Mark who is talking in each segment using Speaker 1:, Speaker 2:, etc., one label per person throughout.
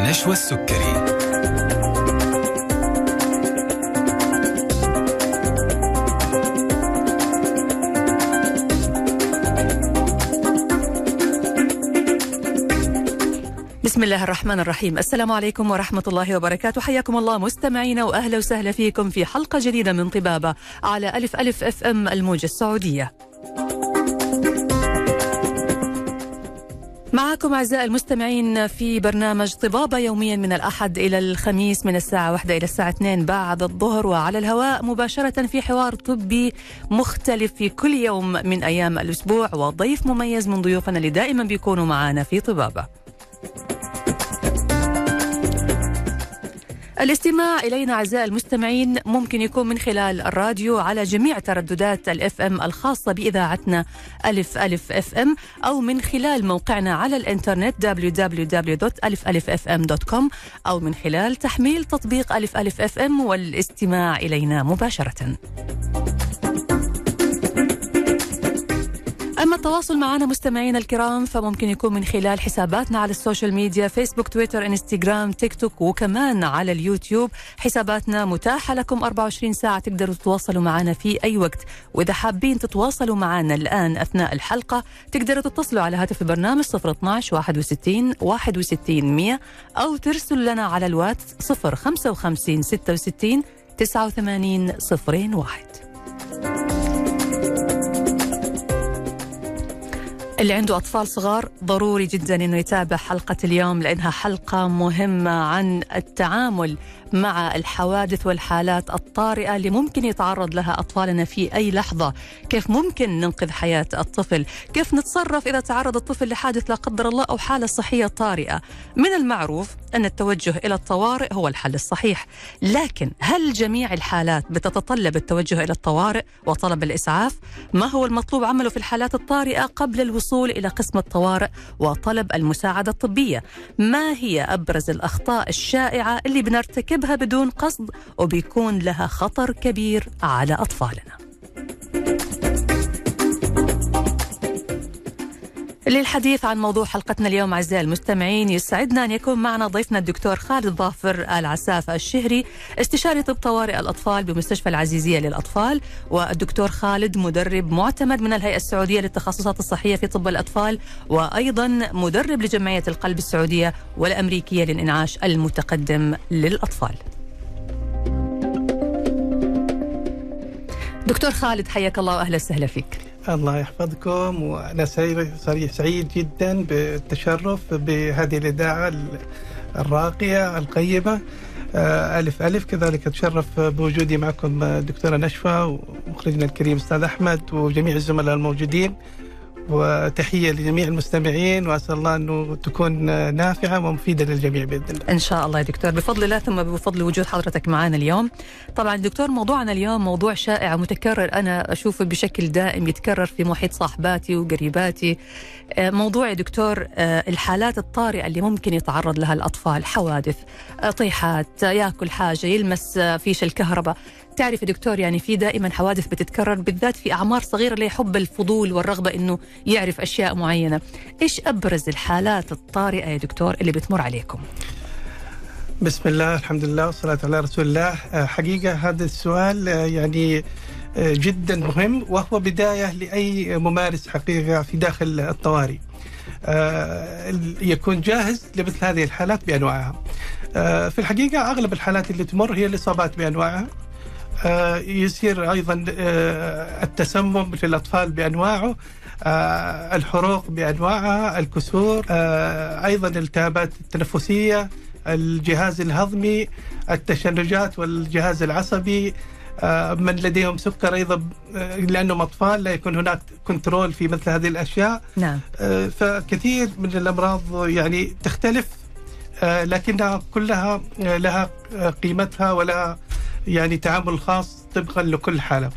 Speaker 1: نشوى السكري.
Speaker 2: بسم الله الرحمن الرحيم. السلام عليكم ورحمة الله وبركاته. حياكم الله مستمعينا وأهلا وسهلا فيكم في حلقة جديدة من طبابة على ألف ألف أف أم الموجة السعودية. معكم أعزائي المستمعين في برنامج طبابة يوميا من الأحد إلى الخميس من الساعة واحدة إلى الساعة 2 بعد الظهر وعلى الهواء مباشرة في حوار طبي مختلف في كل يوم من أيام الأسبوع وضيف مميز من ضيوفنا اللي دائما بيكونوا معنا في طبابة. الاستماع إلينا أعزائي المستمعين ممكن يكون من خلال الراديو على جميع ترددات الإف إم الخاصة بإذاعتنا ألف ألف FM أو من خلال موقعنا على الإنترنت www.alifalifm.com أو من خلال تحميل تطبيق ألف ألف FM والإستماع إلينا مباشرة. التواصل معنا مستمعينا الكرام فممكن يكون من خلال حساباتنا على ال social media فيسبوك تويتر انستغرام تيك توك وكمان على اليوتيوب. حساباتنا متاحة لكم 24 ساعة تقدروا تتواصلوا معنا في أي وقت. وإذا حابين تتواصلوا معنا الآن أثناء الحلقة تقدروا تتصلوا على هاتف البرنامج 012 61 61 100 أو ترسلوا لنا على الواتس 055 66 89 01 اللي عنده أطفال صغار ضروري جدا أنه يتابع حلقة اليوم لأنها حلقة مهمة عن التعامل مع الحوادث والحالات الطارئة اللي ممكن يتعرض لها أطفالنا في أي لحظة. كيف ممكن ننقذ حياة الطفل؟ كيف نتصرف إذا تعرض الطفل لحادث لا قدر الله أو حالة صحية طارئة؟ من المعروف أن التوجه إلى الطوارئ هو الحل الصحيح. لكن هل جميع الحالات بتتطلب التوجه إلى الطوارئ وطلب الإسعاف؟ ما هو المطلوب عمله في الحالات الطارئة قبل الوصول إلى قسم الطوارئ وطلب المساعدة الطبية؟ ما هي أبرز الأخطاء الشائعة اللي بنرتكب نرتكبها بدون قصد وبيكون لها خطر كبير على أطفالنا. للحديث عن موضوع حلقتنا اليوم أعزائي المستمعين يسعدنا أن يكون معنا ضيفنا الدكتور خالد ظافر العساف الشهري استشاري طب طوارئ الأطفال بمستشفى العزيزية للأطفال والدكتور خالد مدرب معتمد من الهيئة السعودية للتخصصات الصحية في طب الأطفال وأيضا مدرب لجمعية القلب السعودية والأمريكية للإنعاش المتقدم للأطفال. دكتور خالد حياك الله وأهلا وسهلا فيك.
Speaker 3: الله يحفظكم. وأنا سعيد جدا بالتشرف بهذه الإذاعة الراقية القيمة. ألف ألف. كذلك أتشرف بوجودي معكم دكتورة نشفى ومخرجنا الكريم أستاذ أحمد وجميع الزملاء الموجودين. وتحية لجميع المستمعين وأسأل الله أنه تكون نافعة ومفيدة للجميع بإذن الله.
Speaker 2: إن شاء الله يا دكتور. بفضل الله ثم بفضل وجود حضرتك معنا اليوم. طبعا دكتور موضوعنا اليوم موضوع شائع ومتكرر. أنا أشوفه بشكل دائم يتكرر في محيط صاحباتي وقريباتي. موضوع يا دكتور الحالات الطارئة اللي ممكن يتعرض لها الأطفال. حوادث طيحات ياكل حاجة يلمس فيش الكهرباء. تعرف يا دكتور يعني في دائما حوادث بتتكرر بالذات في أعمار صغيرة اللي يحب الفضول والرغبة إنه يعرف أشياء معينة، إيش أبرز الحالات الطارئة يا دكتور اللي بتمر عليكم؟
Speaker 3: بسم الله الحمد لله والصلاة على رسول الله، حقيقة هذا السؤال يعني جدا مهم وهو بداية لأي ممارس حقيقة في داخل الطوارئ. يكون جاهز لمثل هذه الحالات بأنواعها. في الحقيقة أغلب الحالات اللي تمر هي الإصابات بأنواعها يصير أيضا التسمم في الاطفال بانواعه الحروق بانواعها الكسور أيضا الالتهابات التنفسية الجهاز الهضمي التشنجات والجهاز العصبي من لديهم سكر أيضا لأنهم أطفال لا يكون هناك كنترول في مثل هذه الأشياء.
Speaker 2: نعم.
Speaker 3: فكثير من الأمراض يعني تختلف لكنها كلها لها قيمتها ولها يعني تعامل خاص طبقا لكل حالة.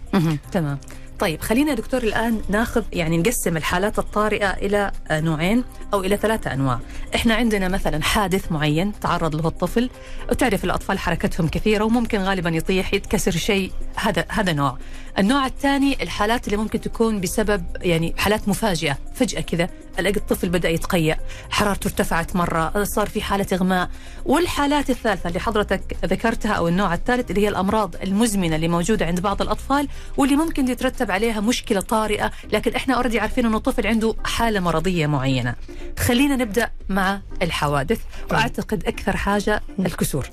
Speaker 2: تمام. طيب خلينا دكتور الآن ناخذ يعني نقسم الحالات الطارئة إلى نوعين أو إلى ثلاثة أنواع، إحنا عندنا مثلا حادث معين تعرض له الطفل وتعرف الأطفال حركتهم كثيرة وممكن غالبا يطيح يتكسر شيء هذا هذا نوع. النوع الثاني الحالات اللي ممكن تكون بسبب يعني حالات مفاجئة فجأة كذا الأقي الطفل بدأ يتقيأ. حرارته ارتفعت مرة صار في حالة إغماء. والحالات الثالثة اللي حضرتك ذكرتها أو النوع الثالث اللي هي الأمراض المزمنة اللي موجودة عند بعض الأطفال واللي ممكن يترتب عليها مشكلة طارئة لكن إحنا اوريدي عارفين إنه الطفل عنده حالة مرضية معينة. خلينا نبدأ مع الحوادث وأعتقد أكثر حاجة الكسور.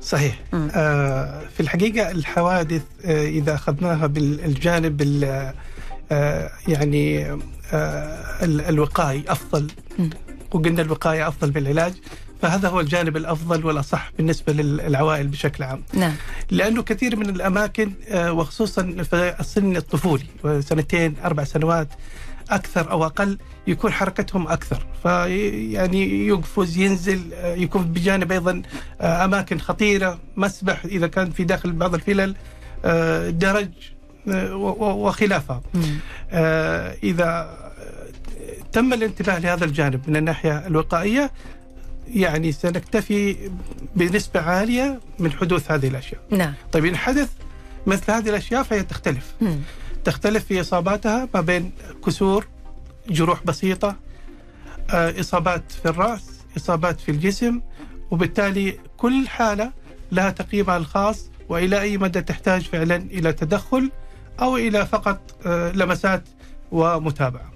Speaker 3: صحيح. آه في الحقيقة الحوادث آه إذا أخذناها بالجانب يعني آه الوقائي أفضل وقلنا الوقاية أفضل بالعلاج فهذا هو الجانب الأفضل والأصح بالنسبة للعوائل بشكل عام.
Speaker 2: نعم.
Speaker 3: لأنه كثير من الأماكن آه، وخصوصا في السن الطفولي سنتين أربع سنوات أكثر أو أقل يكون حركتهم أكثر فيعني يقفز ينزل يكون بجانب أيضا آه، أماكن خطيرة مسبح إذا كان في داخل بعض الفلل آه، درج آه، وخلافها إذا تم الانتباه لهذا الجانب من الناحية الوقائية يعني سنكتفي بنسبة عالية من حدوث هذه الأشياء.
Speaker 2: نعم.
Speaker 3: طيب إن حدث مثل هذه الأشياء فهي تختلف.
Speaker 2: مم.
Speaker 3: تختلف في إصاباتها ما بين كسور جروح بسيطة آه، إصابات في الرأس إصابات في الجسم وبالتالي كل حالة لها تقييمها الخاص وإلى أي مدى تحتاج فعلا إلى تدخل أو إلى فقط آه، لمسات ومتابعة.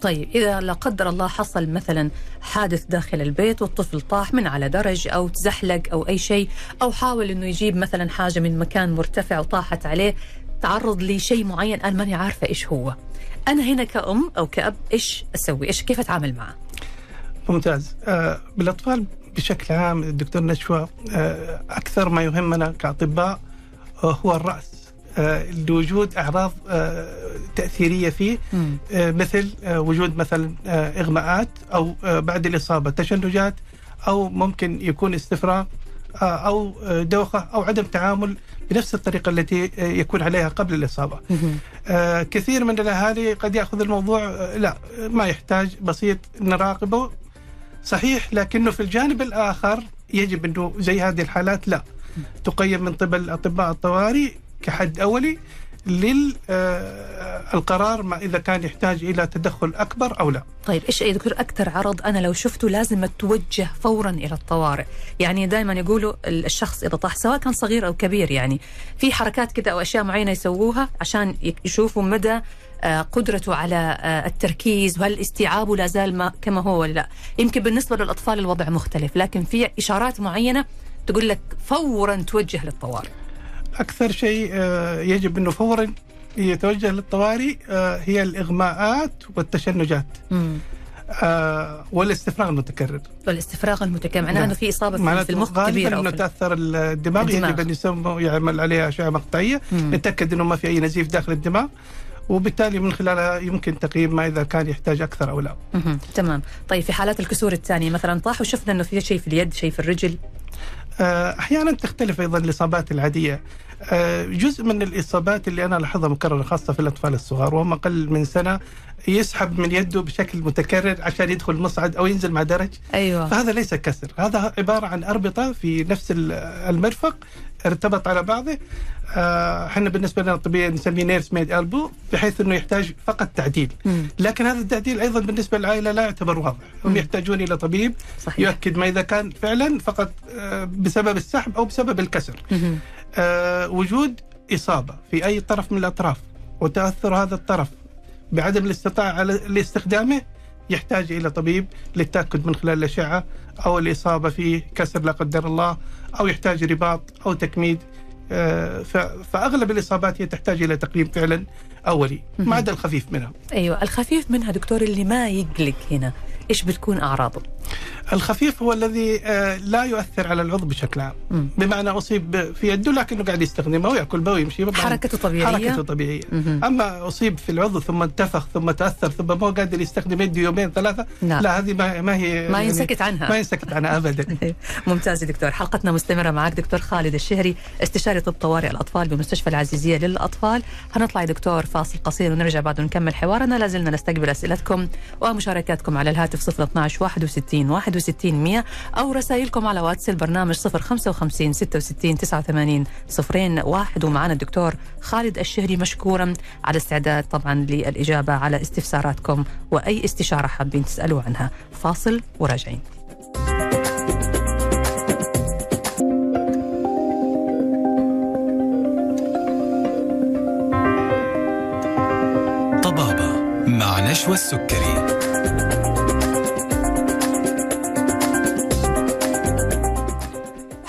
Speaker 2: طيب إذا لا قدر الله حصل مثلا حادث داخل البيت والطفل طاح من على درج أو تزحلق أو أي شيء أو حاول إنه يجيب مثلا حاجة من مكان مرتفع وطاحت عليه تعرض لشيء معين أنا ماني عارفة إيش هو. أنا هنا كأم أو كأب إيش أسوي؟ إيش كيف أتعامل معه؟
Speaker 3: ممتاز. آه بالأطفال بشكل عام الدكتور نشوى آه أكثر ما يهمنا كأطباء آه هو الرأس. لوجود اعراض آه تأثيرية فيه. آه مثل آه وجود مثلا آه إغماءات أو آه بعد الإصابة تشنجات أو ممكن يكون استفراغ آه أو آه، دوخة أو عدم تعامل بنفس الطريقة التي يكون عليها قبل الإصابة. آه كثير من الأهالي قد يأخذ الموضوع آه لا ما يحتاج بسيط نراقبه. صحيح لكنه في الجانب الآخر يجب أنه زي هذه الحالات لا تقيم من قبل أطباء الطوارئ كحد أولي للقرار ما إذا كان يحتاج إلى تدخل أكبر أو لا.
Speaker 2: طيب إيش يا دكتور أكثر عرض أنا لو شفته لازم أتوجه فورا إلى الطوارئ، يعني دائما يقولوا الشخص إذا طاح سواء كان صغير أو كبير يعني في حركات كده أو أشياء معينة يسووها عشان يشوفوا مدى آه، قدرته على آه، التركيز وهل استيعابه لا زال ما كما هو ولا لا. يمكن بالنسبة للأطفال الوضع مختلف لكن في إشارات معينة تقول لك فورا توجه للطوارئ.
Speaker 3: أكثر شيء آه، يجب أنه فورا يتوجه للطوارئ آه، هي الإغماءات والتشنجات. آه والاستفراغ المتكرر.
Speaker 2: والاستفراغ المتكرر. معناه إنه في إصابة في المخ
Speaker 3: كبيرة إنه تأثر الدماغ, الدماغ. يجب أن يسمى يعمل عليها أشعة مقطعية. نتأكد إنه ما في أي نزيف داخل الدماغ. وبالتالي من خلالها يمكن تقييم ما إذا كان يحتاج أكثر أو لا.
Speaker 2: تمام، طيب في حالات الكسور الثانية مثلا طاح وشفنا إنه في شيء في اليد، شيء في الرجل.
Speaker 3: أحيانا تختلف أيضا الإصابات العادية. آه، جزء من الإصابات اللي أنا لاحظها مكررة خاصة في الأطفال الصغار وهم أقل من سنة يسحب من يده بشكل متكرر عشان يدخل مصعد أو ينزل مع درج.
Speaker 2: أيوه.
Speaker 3: فهذا ليس كسر هذا عبارة عن أربطة في نفس المرفق ارتبط على بعضه. آه، إحنا بالنسبة لنا الطبيه نسميه نيرس ميد ألبو بحيث إنه يحتاج فقط تعديل.
Speaker 2: مم.
Speaker 3: لكن هذا التعديل أيضا بالنسبة للعائلة لا يعتبر واضح. هم يحتاجون إلى طبيب
Speaker 2: صحيح.
Speaker 3: يؤكد ما إذا كان فعلا فقط آه، بسبب السحب أو بسبب الكسر. آه وجود إصابة في أي طرف من الأطراف وتأثر هذا الطرف بعدم الاستطاعه على استخدامه يحتاج إلى طبيب للتأكد من خلال الأشعة أو الإصابة في كسر لا قدر الله أو يحتاج رباط أو تكميد آه، فأغلب الإصابات هي تحتاج إلى تقييم فعلا أولي ما عدا الخفيف منها.
Speaker 2: أيوه الخفيف منها دكتور اللي ما يقلق هنا إيش بتكون أعراضه؟
Speaker 3: الخفيف هو الذي آه، لا يؤثر على العضو بشكل عام.
Speaker 2: مم.
Speaker 3: بمعنى أصيب في يده لكنه قاعد يستخدمه ويأكل به ويمشي
Speaker 2: حركته طبيعية.
Speaker 3: حركته طبيعية.
Speaker 2: مم.
Speaker 3: أما أصيب في العضو ثم انتفخ ثم تأثر ثم ما قادر يستخدم يده يومين ثلاثة
Speaker 2: لا,
Speaker 3: لا هذه ما, ما هي
Speaker 2: ما ينسكت يعني عنها.
Speaker 3: ما ينسكت عنها ابدا.
Speaker 2: ممتاز دكتور. حلقتنا مستمرة معك دكتور خالد الشهري استشاري طب طوارئ الأطفال بمستشفى العزيزية للأطفال. هنطلع دكتور فاصل قصير ونرجع بعد ونكمل حوارنا. لازلنا نستقبل أسئلتكم ومشاركاتكم على الهاتف 012 61 65 61 100 أو رسائلكم على واتس البرنامج 055 66 89 صفرين واحد ومعنا الدكتور خالد الشهري مشكورا على استعداد طبعا للإجابة على استفساراتكم وأي استشارة حابين تسألوا عنها. فاصل وراجعين.
Speaker 1: طبابة مع نشوى السكري.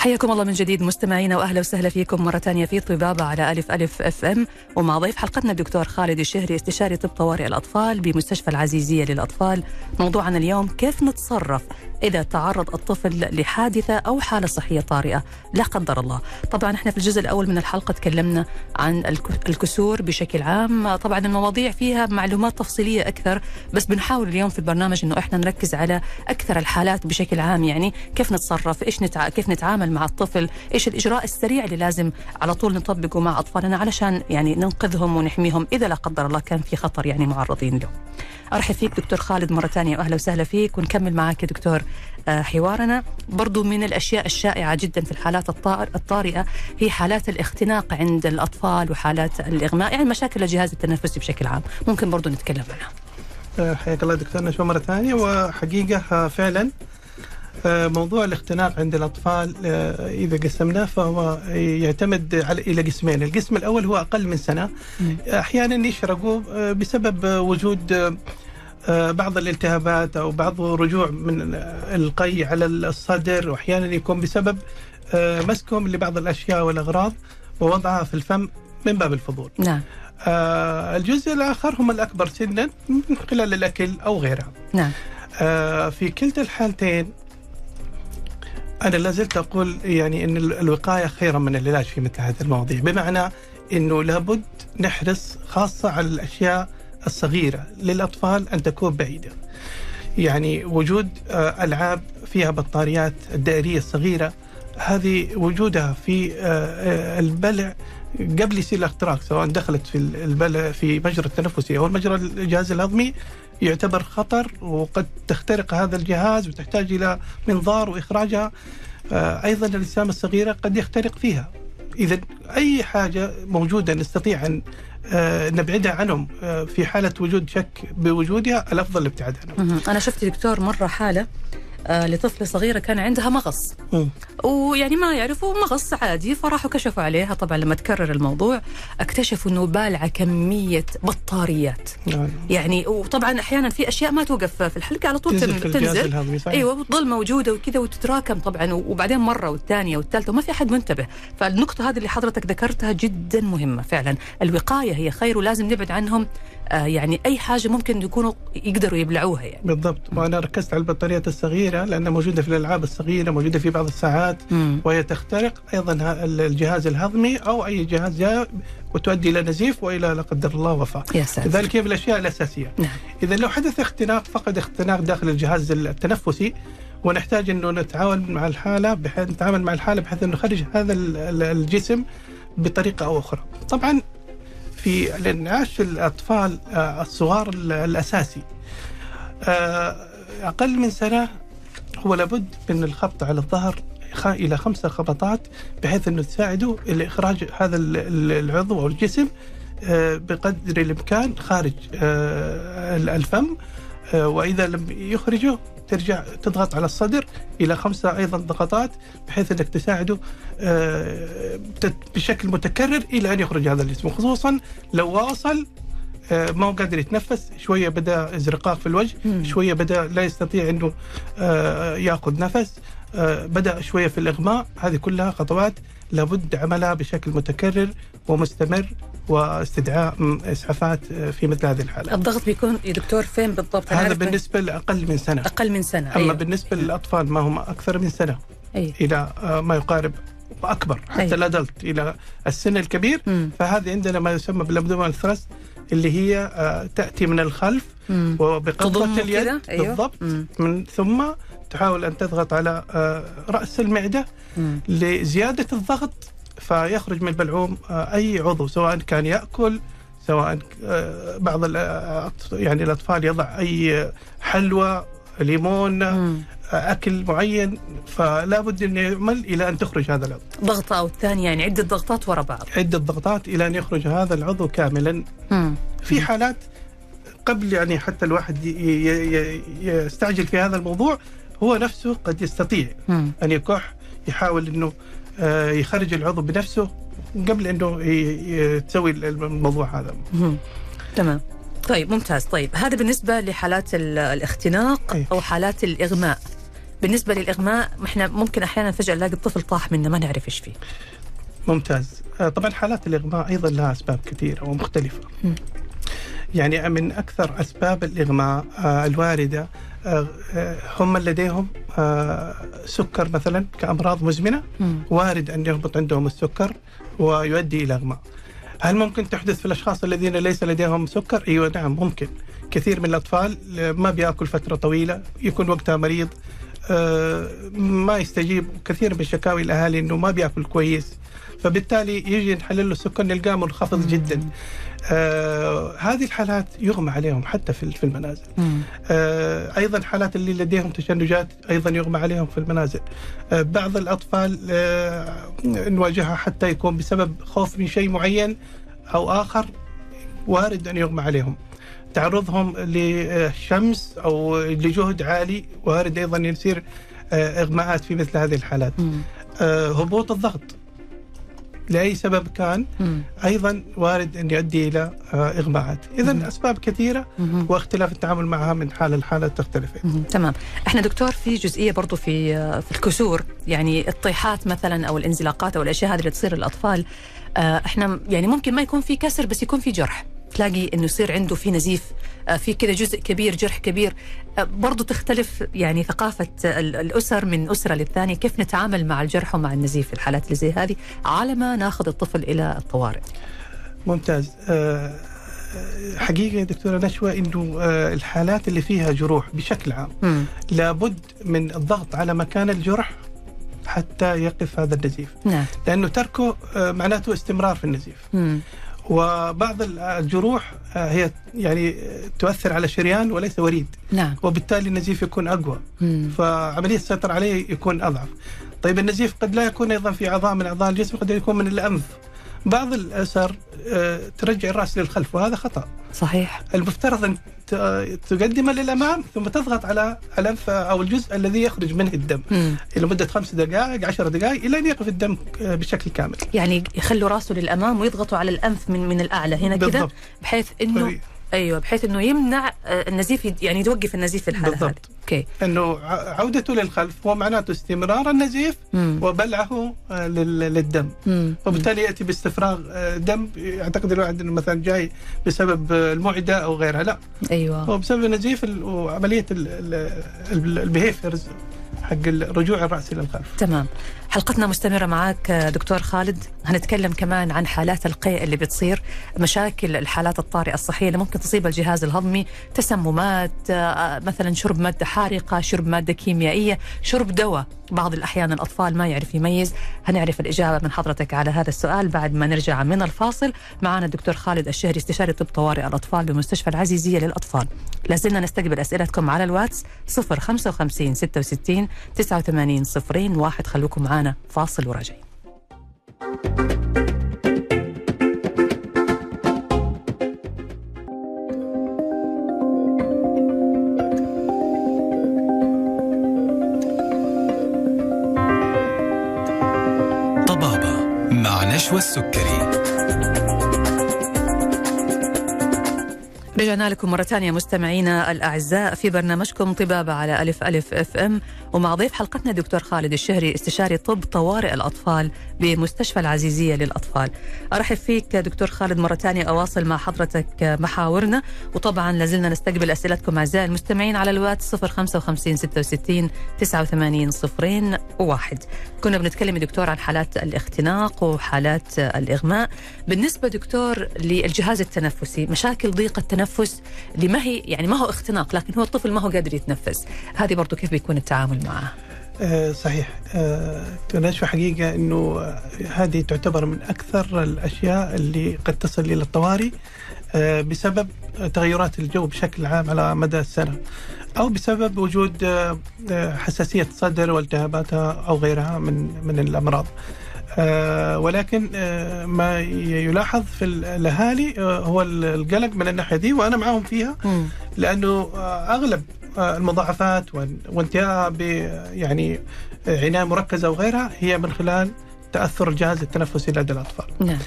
Speaker 2: حياكم الله من جديد مستمعينا وأهلا وسهلا فيكم مرة ثانية في طبابة على ألف ألف أف أم. ومع ضيف حلقتنا الدكتور خالد الشهري استشاري طب طوارئ الأطفال بمستشفى العزيزية للأطفال. موضوعنا اليوم كيف نتصرف إذا تعرض الطفل لحادثة أو حالة صحية طارئة. لا قدر الله. طبعا إحنا في الجزء الأول من الحلقة تكلمنا عن الك- الكسور بشكل عام. طبعا المواضيع فيها معلومات تفصيلية أكثر بس بنحاول اليوم في البرنامج إنه إحنا نركز على أكثر الحالات بشكل عام. يعني كيف نتصرف؟ إيش نتع... كيف نتعامل مع الطفل؟ إيش الإجراء السريع اللي لازم على طول نطبقه مع أطفالنا علشان يعني ننقذهم ونحميهم؟ إذا لا قدر الله كان في خطر يعني معرضين له. أرحب فيك دكتور خالد مرة ثانية واهلا وسهلا فيك ونكمل معك دكتور. حوارنا. برضو من الأشياء الشائعة جدا في الحالات الطار- الطارئة هي حالات الاختناق عند الأطفال وحالات الإغماء يعني مشاكل الجهاز التنفسي بشكل عام. ممكن برضو نتكلم عنها.
Speaker 3: آه، حياك الله دكتور نشوى مرة ثانية. وحقيقة آه، فعلا آه، موضوع الاختناق عند الأطفال آه، إذا قسمناه فهو يعتمد على إلى قسمين. القسم الأول هو أقل من سنة. أحيانا يشرقوا آه، بسبب آه، وجود آه، آه، بعض الالتهابات أو بعض رجوع من آه، القي على الصدر وأحيانا يكون بسبب آه، مسكهم لبعض الأشياء والأغراض ووضعها في الفم من باب الفضول.
Speaker 2: نعم.
Speaker 3: آه، الجزء الآخر هم الأكبر سنا من خلال الأكل أو غيرها
Speaker 2: نعم.
Speaker 3: آه، في كلتا الحالتين أنا لازلت أقول يعني أن ال- الوقاية خيرا من العلاج في مثل هذه المواضيع بمعنى أنه لابد نحرص خاصة على الأشياء الصغيرة للأطفال أن تكون بعيدة. يعني وجود آه، ألعاب فيها بطاريات الدائرية الصغيرة هذه وجودها في آه، آه، البلع قبل يصير الاختراق سواء دخلت في البلع في مجرى التنفسي أو المجرى الجهاز الهضمي يعتبر خطر وقد تخترق هذا الجهاز وتحتاج إلى منظار وإخراجها. أيضا الأجسام الصغيرة قد يخترق فيها. اذا أي حاجة موجودة نستطيع أن نبعدها عنهم آه، في حالة وجود شك بوجودها الأفضل الابتعاد عنهم.
Speaker 2: أنا شفت دكتور مرة حالة آه لطفلة صغيرة كان عندها مغص. ويعني ما يعرفوا مغص عادي فراحوا كشفوا عليها. طبعا لما تكرر الموضوع اكتشفوا إنه بالعة كمية بطاريات.
Speaker 3: نعم.
Speaker 2: يعني وطبعا أحيانا في أشياء ما توقف في الحلقة على طول
Speaker 3: تنزل
Speaker 2: تنزل. أيوه وتظل موجودة وكذا وتتراكم طبعا وبعدين مرة والثانية والثالثة وما في أحد منتبه. فالنقطة هذه اللي حضرتك ذكرتها جدا مهمة فعلا. الوقاية هي خير ولازم نبعد عنهم. آه يعني أي حاجة ممكن يكونوا يقدروا يبلعوها يعني.
Speaker 3: بالضبط. وأنا ركزت على البطاريات الصغيرة لأنها موجودة في الألعاب الصغيرة موجودة في بعض الساعات
Speaker 2: مم.
Speaker 3: وهي تخترق أيضا الجهاز الهضمي أو أي جهاز جاء وتؤدي إلى نزيف وإلى لا قدر الله وفاه لذلك هي الأشياء الأساسية.
Speaker 2: نعم.
Speaker 3: اذا لو حدث اختناق فقد اختناق داخل الجهاز التنفسي ونحتاج إنه نتعاون مع الحالة بحيث نتعامل مع الحالة بحيث إنه نخرج هذا ال- ال- الجسم بطريقة أو أخرى. طبعا في الانعاش الأطفال آه، الصغار ال- الأساسي. آه، أقل من سنة هو لابد من الخبط على الظهر إلى خمسة خبطات بحيث أنه تساعده لإخراج هذا ال- ال- العضو أو الجسم آه، بقدر الإمكان خارج الفم وإذا لم يخرجه ترجع تضغط على الصدر إلى خمسة أيضا ضغطات بحيث إنك تساعده آه، بشكل متكرر إلى أن يخرج هذا الجسم. خصوصا لو واصل آه، ما هو قادر يتنفس شوية بدأ إزرقاق في الوجه
Speaker 2: مم.
Speaker 3: شوية بدأ لا يستطيع إنه آه، يأخذ نفس بدأ شوية في الإغماء. هذه كلها خطوات لابد عملها بشكل متكرر ومستمر. واستدعاء م- إسعافات آه، في مثل هذه الحالات
Speaker 2: الضغط بيكون يا دكتور فين بالضبط
Speaker 3: هذا بالنسبة لأقل من سنة
Speaker 2: أقل من سنة
Speaker 3: أما
Speaker 2: أيوة.
Speaker 3: بالنسبة للأطفال ما هم أكثر من سنة
Speaker 2: أيوة.
Speaker 3: إلى آه، ما يقارب واكبر حتى
Speaker 2: أيوة.
Speaker 3: الأدلت إلى السن الكبير
Speaker 2: مم.
Speaker 3: فهذه عندنا ما يسمى بالابدومال ثرست اللي هي آه، تأتي من الخلف. وبقبضه اليد؟
Speaker 2: أيوة.
Speaker 3: بالضبط
Speaker 2: مم.
Speaker 3: من ثم تحاول أن تضغط على رأس المعدة
Speaker 2: مم.
Speaker 3: لزيادة الضغط فيخرج من البلعوم آه، أي عضو سواء كان يأكل سواء آه، بعض آه، يعني الأطفال يضع أي حلوى ليمون
Speaker 2: مم.
Speaker 3: أكل معين فلا بد انه يعمل إلى أن تخرج هذا العضو
Speaker 2: ضغطة أو الثانية يعني عدة ضغطات ورا بعض
Speaker 3: عدة ضغطات إلى أن يخرج هذا العضو كاملا
Speaker 2: مم.
Speaker 3: في حالات قبل يعني حتى الواحد يستعجل في هذا الموضوع هو نفسه قد يستطيع
Speaker 2: مم.
Speaker 3: أن يكح يحاول إنه يخرج العضو بنفسه قبل إنه تسوي الموضوع هذا.
Speaker 2: تمام. طيب ممتاز. طيب هذا بالنسبة لحالات ال- الاختناق
Speaker 3: أي.
Speaker 2: أو حالات الإغماء. بالنسبة للإغماء إحنا ممكن أحيانا فجأة نلاقي الطفل طاح منا ما نعرف إيش فيه.
Speaker 3: ممتاز. آه، طبعا حالات الإغماء أيضا لها أسباب كثيرة ومختلفة.
Speaker 2: مم.
Speaker 3: يعني من أكثر أسباب الإغماء آه، الواردة آه، آه، هم من لديهم آه، سكر مثلا كأمراض مزمنة
Speaker 2: مم.
Speaker 3: وارد أن يهبط عندهم السكر ويؤدي إلى إغماء. هل ممكن تحدث في الأشخاص الذين ليس لديهم سكر؟ إيوه نعم ممكن. كثير من الأطفال ما بيأكل فترة طويلة، يكون وقتها مريض آه، ما يستجيب كثير من شكاوي الأهالي إنه ما بيأكل كويس فبالتالي يجي نحلل له السكر نلقاه منخفض جدا. آه هذه الحالات يغمى عليهم حتى في في المنازل. آه، أيضا حالات اللي لديهم تشنجات أيضا يغمى عليهم في المنازل. آه، بعض الأطفال آه، نواجهها حتى يكون بسبب خوف من شيء معين أو آخر وارد أن يغمى عليهم. تعرضهم للشمس أو لجهد عالي وارد أيضا يصير آه، إغماءات في مثل هذه الحالات.
Speaker 2: مم.
Speaker 3: آه، هبوط الضغط لأي سبب كان
Speaker 2: مم.
Speaker 3: أيضا وارد أن يؤدي إلى آه، إغماءات. اذا أسباب كثيرة
Speaker 2: مم.
Speaker 3: واختلاف التعامل معها من حاله لحاله تختلف.
Speaker 2: تمام إحنا دكتور في جزئية برضو في في الكسور يعني الطيحات مثلا أو الانزلاقات أو الأشياء هذه اللي تصير للأطفال آه، إحنا يعني ممكن ما يكون في كسر بس يكون في جرح تلاقي إنه يصير عنده في نزيف آه، في كذا جزء كبير جرح كبير. آه، برضو تختلف يعني ثقافة ال- الأسر من أسرة للثانية. كيف نتعامل مع الجرح ومع النزيف في الحالات اللي زي هذه على ما ناخذ الطفل إلى الطوارئ؟
Speaker 3: ممتاز. آه، حقيقة دكتورة نشوى أنه الحالات اللي فيها جروح بشكل عام
Speaker 2: مم.
Speaker 3: لابد من الضغط على مكان الجرح حتى يقف هذا النزيف.
Speaker 2: نعم.
Speaker 3: لأنه تركه معناته استمرار في النزيف.
Speaker 2: مم.
Speaker 3: وبعض ال- الجروح آه، هي يعني تؤثر على شريان وليس وريد.
Speaker 2: نعم.
Speaker 3: وبالتالي النزيف يكون أقوى.
Speaker 2: مم.
Speaker 3: فعملية السيطرة عليه يكون أضعف. طيب النزيف قد لا يكون أيضا في أعضاء من أعضاء الجسم قد يكون من الأنف. بعض الأسر آه، ترجع الرأس للخلف وهذا خطأ.
Speaker 2: صحيح.
Speaker 3: المفترض ت- تقدمة للأمام ثم تضغط على الأنف أو الجزء الذي يخرج منه الدم.
Speaker 2: مم.
Speaker 3: لمدة خمس دقائق عشر دقائق إلى أن يقف الدم بشكل كامل.
Speaker 2: يعني يخلوا راسه للأمام ويضغطوا على الأنف من من الأعلى. هنا كذا. بحيث إنه أيوه بحيث إنه يمنع آه، النزيف يعني يوقف النزيف في الحالة هذه.
Speaker 3: بالضبط.
Speaker 2: أوكي.
Speaker 3: أنه ع- عودته للخلف هو معناته استمرار النزيف
Speaker 2: مم.
Speaker 3: وبلعه آه، لل- للدم.
Speaker 2: مم.
Speaker 3: وبالتالي يأتي باستفراغ آه، دم. يعتقد الواحد إنه مثلا جاي بسبب المعدة أو غيرها. لا.
Speaker 2: أيوه.
Speaker 3: هو بسبب النزيف ال- وعملية ال- ال- ال- ال behaviors حق الرجوع الرأس إلى الخلف.
Speaker 2: تمام. حلقتنا مستمرة معك دكتور خالد. هنتكلم كمان عن حالات القيء اللي بتصير مشاكل الحالات الطارئة الصحية اللي ممكن تصيب الجهاز الهضمي تسممات آه، مثلا شرب مادة حارقة شرب مادة كيميائية شرب دواء. بعض الأحيان الأطفال ما يعرف يميز. هنعرف الإجابة من حضرتك على هذا السؤال بعد ما نرجع من الفاصل. معنا الدكتور خالد الشهري استشاري طب طوارئ الأطفال بمستشفى العزيزية للأطفال. لازلنا نستقبل أسئلتكم على الواتس 055 66 89 صفرين واحد. خلوكم معنا فاصل وراجعين.
Speaker 1: طبابة مع نشوى السكري.
Speaker 2: رجعنا لكم مرة ثانية مستمعينا الأعزاء في برنامجكم طبابة على ألف ألف أف أم. ومع ضيف حلقتنا دكتور خالد الشهري استشاري طب طوارئ الأطفال بمستشفى العزيزية للأطفال. أرحب فيك دكتور خالد مرة ثانية أواصل مع حضرتك محاورنا. وطبعا لازلنا نستقبل أسئلتكم أعزائي المستمعين على الواتس 055 66 89 صفرين واحد. كنا بنتكلم دكتور عن حالات الاختناق وحالات الإغماء. بالنسبة دكتور للجهاز التنفسي مشاكل ضيق التنفس اللي ما هي يعني ما هو اختناق لكن هو الطفل ما هو قادر يتنفس. هذه برضو كيف بيكون التعامل معها
Speaker 3: آه، صحيح. آه، نشوى حقيقة أنه هذه تعتبر من أكثر الأشياء اللي قد تصل إلى الطوارئ آه، بسبب تغيرات الجو بشكل عام على مدى السنة أو بسبب وجود آه، آه، حساسية صدر والتهاباتها أو غيرها من من الأمراض. ولكن آه، ما يلاحظ في الأهالي آه، هو القلق من الناحية دي وأنا معهم فيها. لأنه آه، أغلب آه، المضاعفات وان- وانتهاء ب يعني آه، عناية مركزة وغيرها هي من خلال تأثر الجهاز التنفسي لدى الأطفال.
Speaker 2: نعم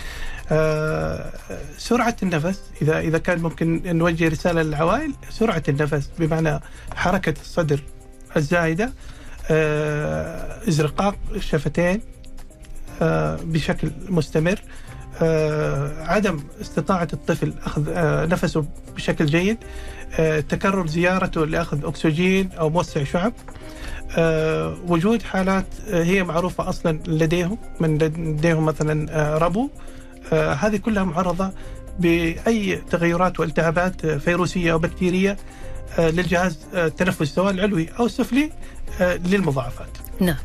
Speaker 3: آه، سرعة النفس إذا إذا كان ممكن نوجه رسالة للعوائل سرعة النفس بمعنى حركة الصدر الزايدة آه، إزرقاق الشفتين آه، بشكل مستمر. آه، عدم استطاعة الطفل أخذ آه، نفسه بشكل جيد. آه، تكرر زيارته لأخذ أكسجين أو موسع شعب. آه، وجود حالات آه، هي معروفة أصلا لديهم من لديهم مثلا آه، ربو. آه، هذه كلها معرضة بأي تغيرات والتهابات آه، فيروسية أو بكتيرية آه، للجهاز آه، التنفسي سواء العلوي أو السفلي آه، للمضاعفات.
Speaker 2: نعم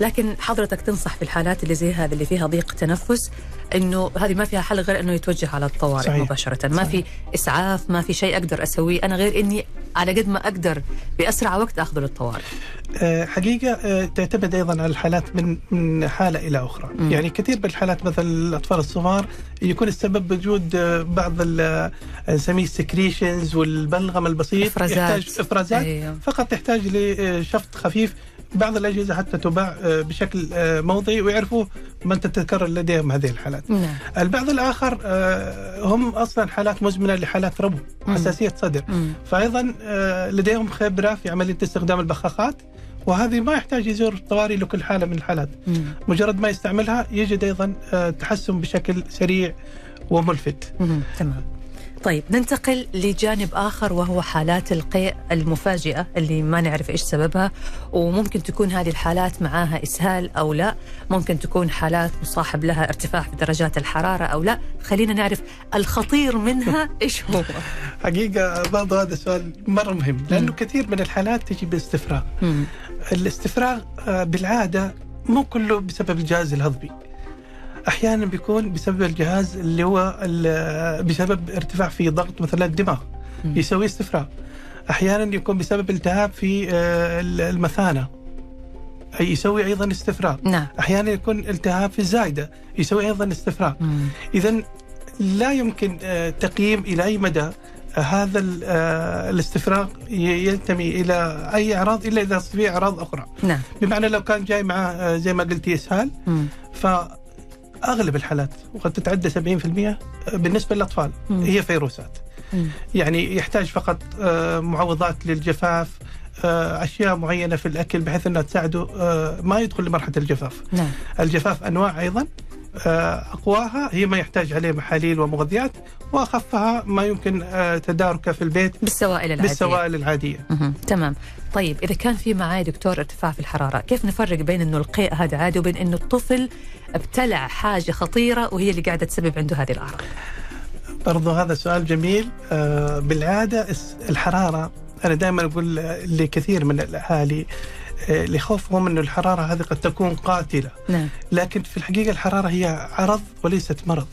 Speaker 2: لكن حضرتك تنصح في الحالات اللي زي هذه اللي فيها ضيق تنفس إنه هذه ما فيها حل غير إنه يتوجه على الطوارئ
Speaker 3: صحيح.
Speaker 2: مباشرة ما
Speaker 3: صحيح.
Speaker 2: في إسعاف ما في شيء أقدر أسويه أنا غير إني على قد ما أقدر بأسرع وقت اخذه للطوارئ
Speaker 3: آه، حقيقة آه، تعتمد أيضا على الحالات من من حالة إلى أخرى
Speaker 2: مم.
Speaker 3: يعني كثير من الحالات مثلا الأطفال الصغار يكون السبب وجود آه، بعض نسميه السكريشنز والبلغم البسيط
Speaker 2: إفرازات.
Speaker 3: يحتاج إفرازات
Speaker 2: أيوه.
Speaker 3: فقط تحتاج لشفط خفيف بعض الأجهزة حتى تباع آه، بشكل آه، موضعي ويعرفوا من تتكرر لديهم هذه الحالات
Speaker 2: نعم
Speaker 3: البعض الآخر آه، هم أصلا حالات مزمنة لحالات ربو
Speaker 2: مم.
Speaker 3: حساسية صدر
Speaker 2: مم.
Speaker 3: فايضا لديهم خبره في عملية استخدام البخاخات وهذه ما يحتاج يزور الطوارئ لكل حالة من الحالات
Speaker 2: مم.
Speaker 3: مجرد ما يستعملها يجد أيضا تحسن بشكل سريع وملفت
Speaker 2: مم. تمام طيب ننتقل لجانب آخر وهو حالات القيء المفاجئة اللي ما نعرف إيش سببها وممكن تكون هذه الحالات معاها إسهال أو لا ممكن تكون حالات مصاحب لها ارتفاع في درجات الحرارة أو لا خلينا نعرف الخطير منها إيش هو
Speaker 3: حقيقة برضه هذا سؤال مرة مهم لأنه
Speaker 2: مم.
Speaker 3: كثير من الحالات تجي باستفراغ
Speaker 2: مم.
Speaker 3: الاستفراغ آه، بالعادة مو كله بسبب الجهاز الهضمي أحيانا بيكون بسبب الجهاز اللي هو بسبب ارتفاع في ضغط مثلا الدماغ. يسوي استفراغ أحيانا يكون بسبب التهاب في آه، المثانة أي يسوي أيضا استفراغ
Speaker 2: نعم.
Speaker 3: أحيانا يكون التهاب في الزايدة يسوي أيضا استفراغ. اذا لا يمكن آه، تقييم إلى أي مدى آه، هذا ال- الاستفراغ ينتمي إلى أي أعراض إلا إذا في أعراض أخرى.
Speaker 2: نعم.
Speaker 3: بمعنى لو كان جاي معه زي ما قلتي اسهال
Speaker 2: مم.
Speaker 3: فاغلب الحالات وقد تتعدى 70% بالنسبة للأطفال
Speaker 2: مم.
Speaker 3: هي فيروسات
Speaker 2: مم.
Speaker 3: يعني يحتاج فقط آه، معوضات للجفاف آه، أشياء معينة في الأكل بحيث أنها تساعده آه، ما يدخل لمرحلة الجفاف
Speaker 2: نعم
Speaker 3: الجفاف أنواع أيضا آه، أقواها هي ما يحتاج عليه محاليل ومغذيات وأخفها ما يمكن آه، تداركه في البيت
Speaker 2: بالسوائل العادية.
Speaker 3: بالسوائل
Speaker 2: العادية. تمام. طيب إذا كان في معاي دكتور ارتفاع في الحرارة كيف نفرق بين إنه القيء هذا عادي وبين إنه الطفل ابتلع حاجة خطيرة وهي اللي قاعدة تسبب عنده هذه الأعراض؟
Speaker 3: برضو هذا سؤال جميل. آه، بالعادة الحرارة أنا دائما أقول لكثير من الأهالي لخوفهم انه الحرارة هذه قد تكون قاتلة.
Speaker 2: نعم.
Speaker 3: لكن في الحقيقة الحرارة هي عرض وليست مرض.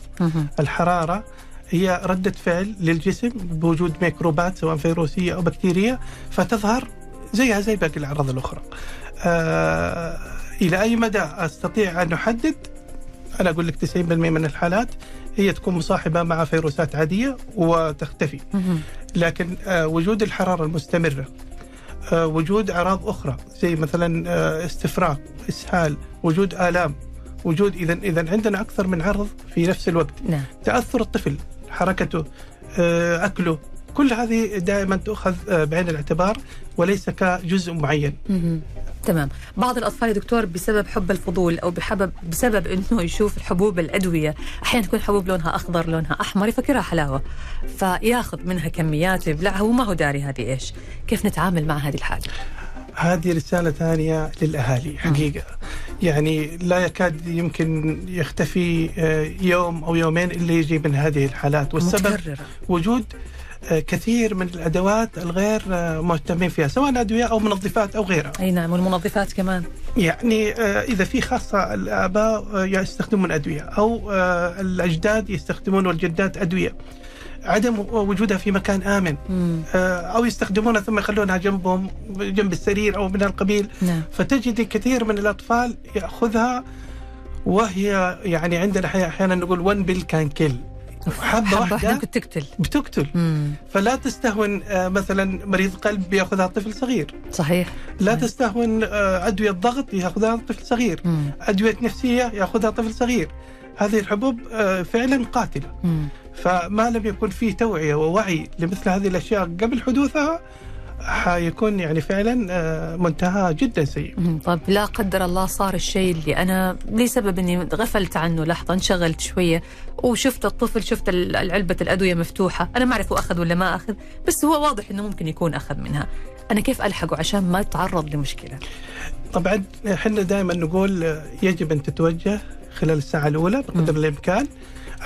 Speaker 3: الحرارة هي ردة فعل للجسم بوجود ميكروبات سواء فيروسية أو بكتيرية فتظهر زيها زي باقي الأعراض الأخرى. آه إلى أي مدى أستطيع أن أحدد؟ أنا أقول لك 90% من الحالات هي تكون مصاحبة مع فيروسات عادية وتختفي. لكن آه، وجود الحرارة المستمرة آه، وجود أعراض أخرى زي مثلا آه، استفراغ إسهال وجود آلام وجود إذا إذا عندنا أكثر من عرض في نفس الوقت.
Speaker 2: نعم.
Speaker 3: تأثر الطفل حركته آه، أكله كل هذه دائما تؤخذ آه، بعين الاعتبار وليس كجزء معين.
Speaker 2: تمام. بعض الأطفال يا دكتور بسبب حب الفضول أو بحبب بسبب إنه يشوف الحبوب الأدوية أحيانا تكون حبوب لونها أخضر لونها أحمر يفكرها حلاوة. فياخذ منها كميات ويبلعها وما هو داري هذه إيش؟ كيف نتعامل مع هذه الحالة؟
Speaker 3: هذه رسالة ثانية للأهالي حقيقة. يعني لا يكاد يمكن يختفي آه، يوم أو يومين إلا يجي من هذه الحالات. والسبب
Speaker 2: متكررة.
Speaker 3: وجود كثير من الأدوات الغير آه، مهتمين فيها سواء أدوية أو منظفات أو غيرها.
Speaker 2: أي نعم والمنظفات كمان.
Speaker 3: يعني آه، إذا في خاصة الآباء آه، يستخدمون أدوية أو آه، الأجداد يستخدمون والجدات أدوية. عدم وجودها في مكان آمن.
Speaker 2: مم.
Speaker 3: آه، أو يستخدمونها ثم يخلونها جنبهم جنب السرير أو من القبيل.
Speaker 2: نعم.
Speaker 3: فتجد كثير من الأطفال يأخذها وهي يعني عندنا أحيانا نقول ون بيل كان كيل حبة
Speaker 2: حبة
Speaker 3: واحدة
Speaker 2: ممكن تقتل
Speaker 3: بتقتل
Speaker 2: مم.
Speaker 3: فلا تستهون آه، مثلا مريض قلب يأخذها طفل صغير
Speaker 2: صحيح
Speaker 3: لا
Speaker 2: صحيح.
Speaker 3: تستهون آه، أدوية ضغط يأخذها طفل صغير
Speaker 2: مم.
Speaker 3: أدوية نفسية يأخذها طفل صغير هذه الحبوب آه، فعلا قاتلة
Speaker 2: مم.
Speaker 3: فما لم يكن فيه توعية ووعي لمثل هذه الأشياء قبل حدوثها حيكون يعني فعلا آه، منتهى جدا سيء.
Speaker 2: طب لا قدر الله صار الشيء اللي أنا لسبب إني غفلت عنه لحظة انشغلت شوية وشفت الطفل شفت العلبه الأدوية مفتوحة أنا ما أعرف هو أخذ ولا ما أخذ بس هو واضح إنه ممكن يكون أخذ منها أنا كيف ألحقه عشان ما يتعرض لمشكلة
Speaker 3: طبعا إحنا دائما نقول آه، يجب أن تتوجه خلال الساعة الأولى بقدر. الإمكان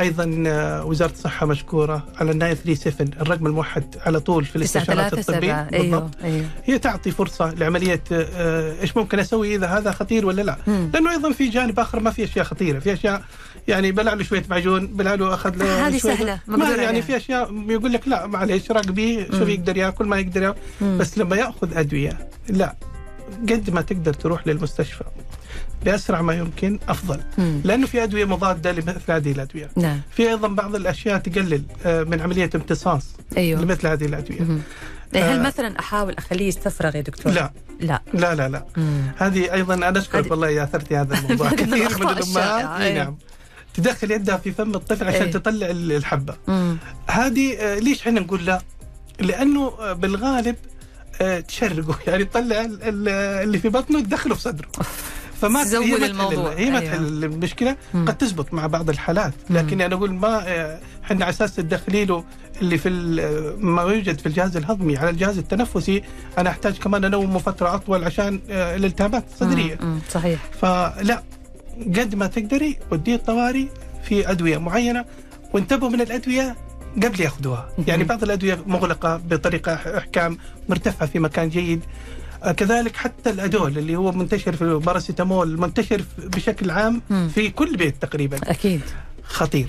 Speaker 3: أيضا آه، وزارة الصحة مشكورة على 937 الرقم الموحد على طول في الاستشارات الطبية.
Speaker 2: سبعة. أيوه أيوه.
Speaker 3: هي تعطي فرصة لعملية آه، إيش ممكن أسوي إذا هذا خطير ولا لا.
Speaker 2: مم.
Speaker 3: لأنه أيضا في جانب آخر ما في أشياء خطيرة. في أشياء يعني بلع له شوية معجون بلع له أخذ له
Speaker 2: هذه سهلة،
Speaker 3: ما يعني
Speaker 2: عليها.
Speaker 3: في أشياء يقول لك لا معلش راقبيه شوف. يقدر ياكل ما يقدر ياكل. بس لما يأخذ أدوية لا قد ما تقدر تروح للمستشفى. بأسرع ما يمكن أفضل
Speaker 2: مم.
Speaker 3: لأنه في أدوية مضادة لمثل هذه الأدوية
Speaker 2: نعم
Speaker 3: في أيضا بعض الأشياء تقلل آه، من عملية امتصاص
Speaker 2: أيوه
Speaker 3: لمثل هذه الأدوية
Speaker 2: مم. إيه، هل
Speaker 3: آه.
Speaker 2: مثلا أحاول أخليه يستفرغ يا دكتور؟
Speaker 3: لا
Speaker 2: لا
Speaker 3: لا لا لا. هذه أيضا أنا
Speaker 2: أشكرك
Speaker 3: والله يا اثرتي هذا الموضوع كثير من
Speaker 2: الأمهات
Speaker 3: اي
Speaker 2: إيه.
Speaker 3: نعم تدخل يدها في فم الطفل عشان
Speaker 2: إيه.
Speaker 3: تطلع ال-
Speaker 2: الحبة.
Speaker 3: هذه آه، ليش إحنا نقول لا؟ لأنه آه، بالغالب آه، تشرقه يعني تطلع ال- ال- اللي في بطنه تدخله في صدره فما
Speaker 2: تزود
Speaker 3: هي
Speaker 2: الموضوع.
Speaker 3: هي ما
Speaker 2: أيوة.
Speaker 3: تحل المشكلة
Speaker 2: مم.
Speaker 3: قد تزبط مع بعض الحالات
Speaker 2: مم.
Speaker 3: لكن أنا أقول ما آه، إحنا على أساس تدخلي له اللي في ال- ما يوجد في الجهاز الهضمي على الجهاز التنفسي أنا أحتاج كمان انومه فترة أطول عشان آه، الالتهابات الصدريه
Speaker 2: مم. مم. صحيح
Speaker 3: فلا قد ما تقدري وديه الطوارئ في أدوية معينة وانتبهوا من الأدوية قبل ياخذوها، يعني بعض الأدوية مغلقة بطريقة إحكام مرتفعة في مكان جيد. آه، كذلك حتى الأدول اللي هو منتشر في الباراسيتامول منتشر بشكل عام. في كل بيت تقريبا.
Speaker 2: أكيد.
Speaker 3: خطير.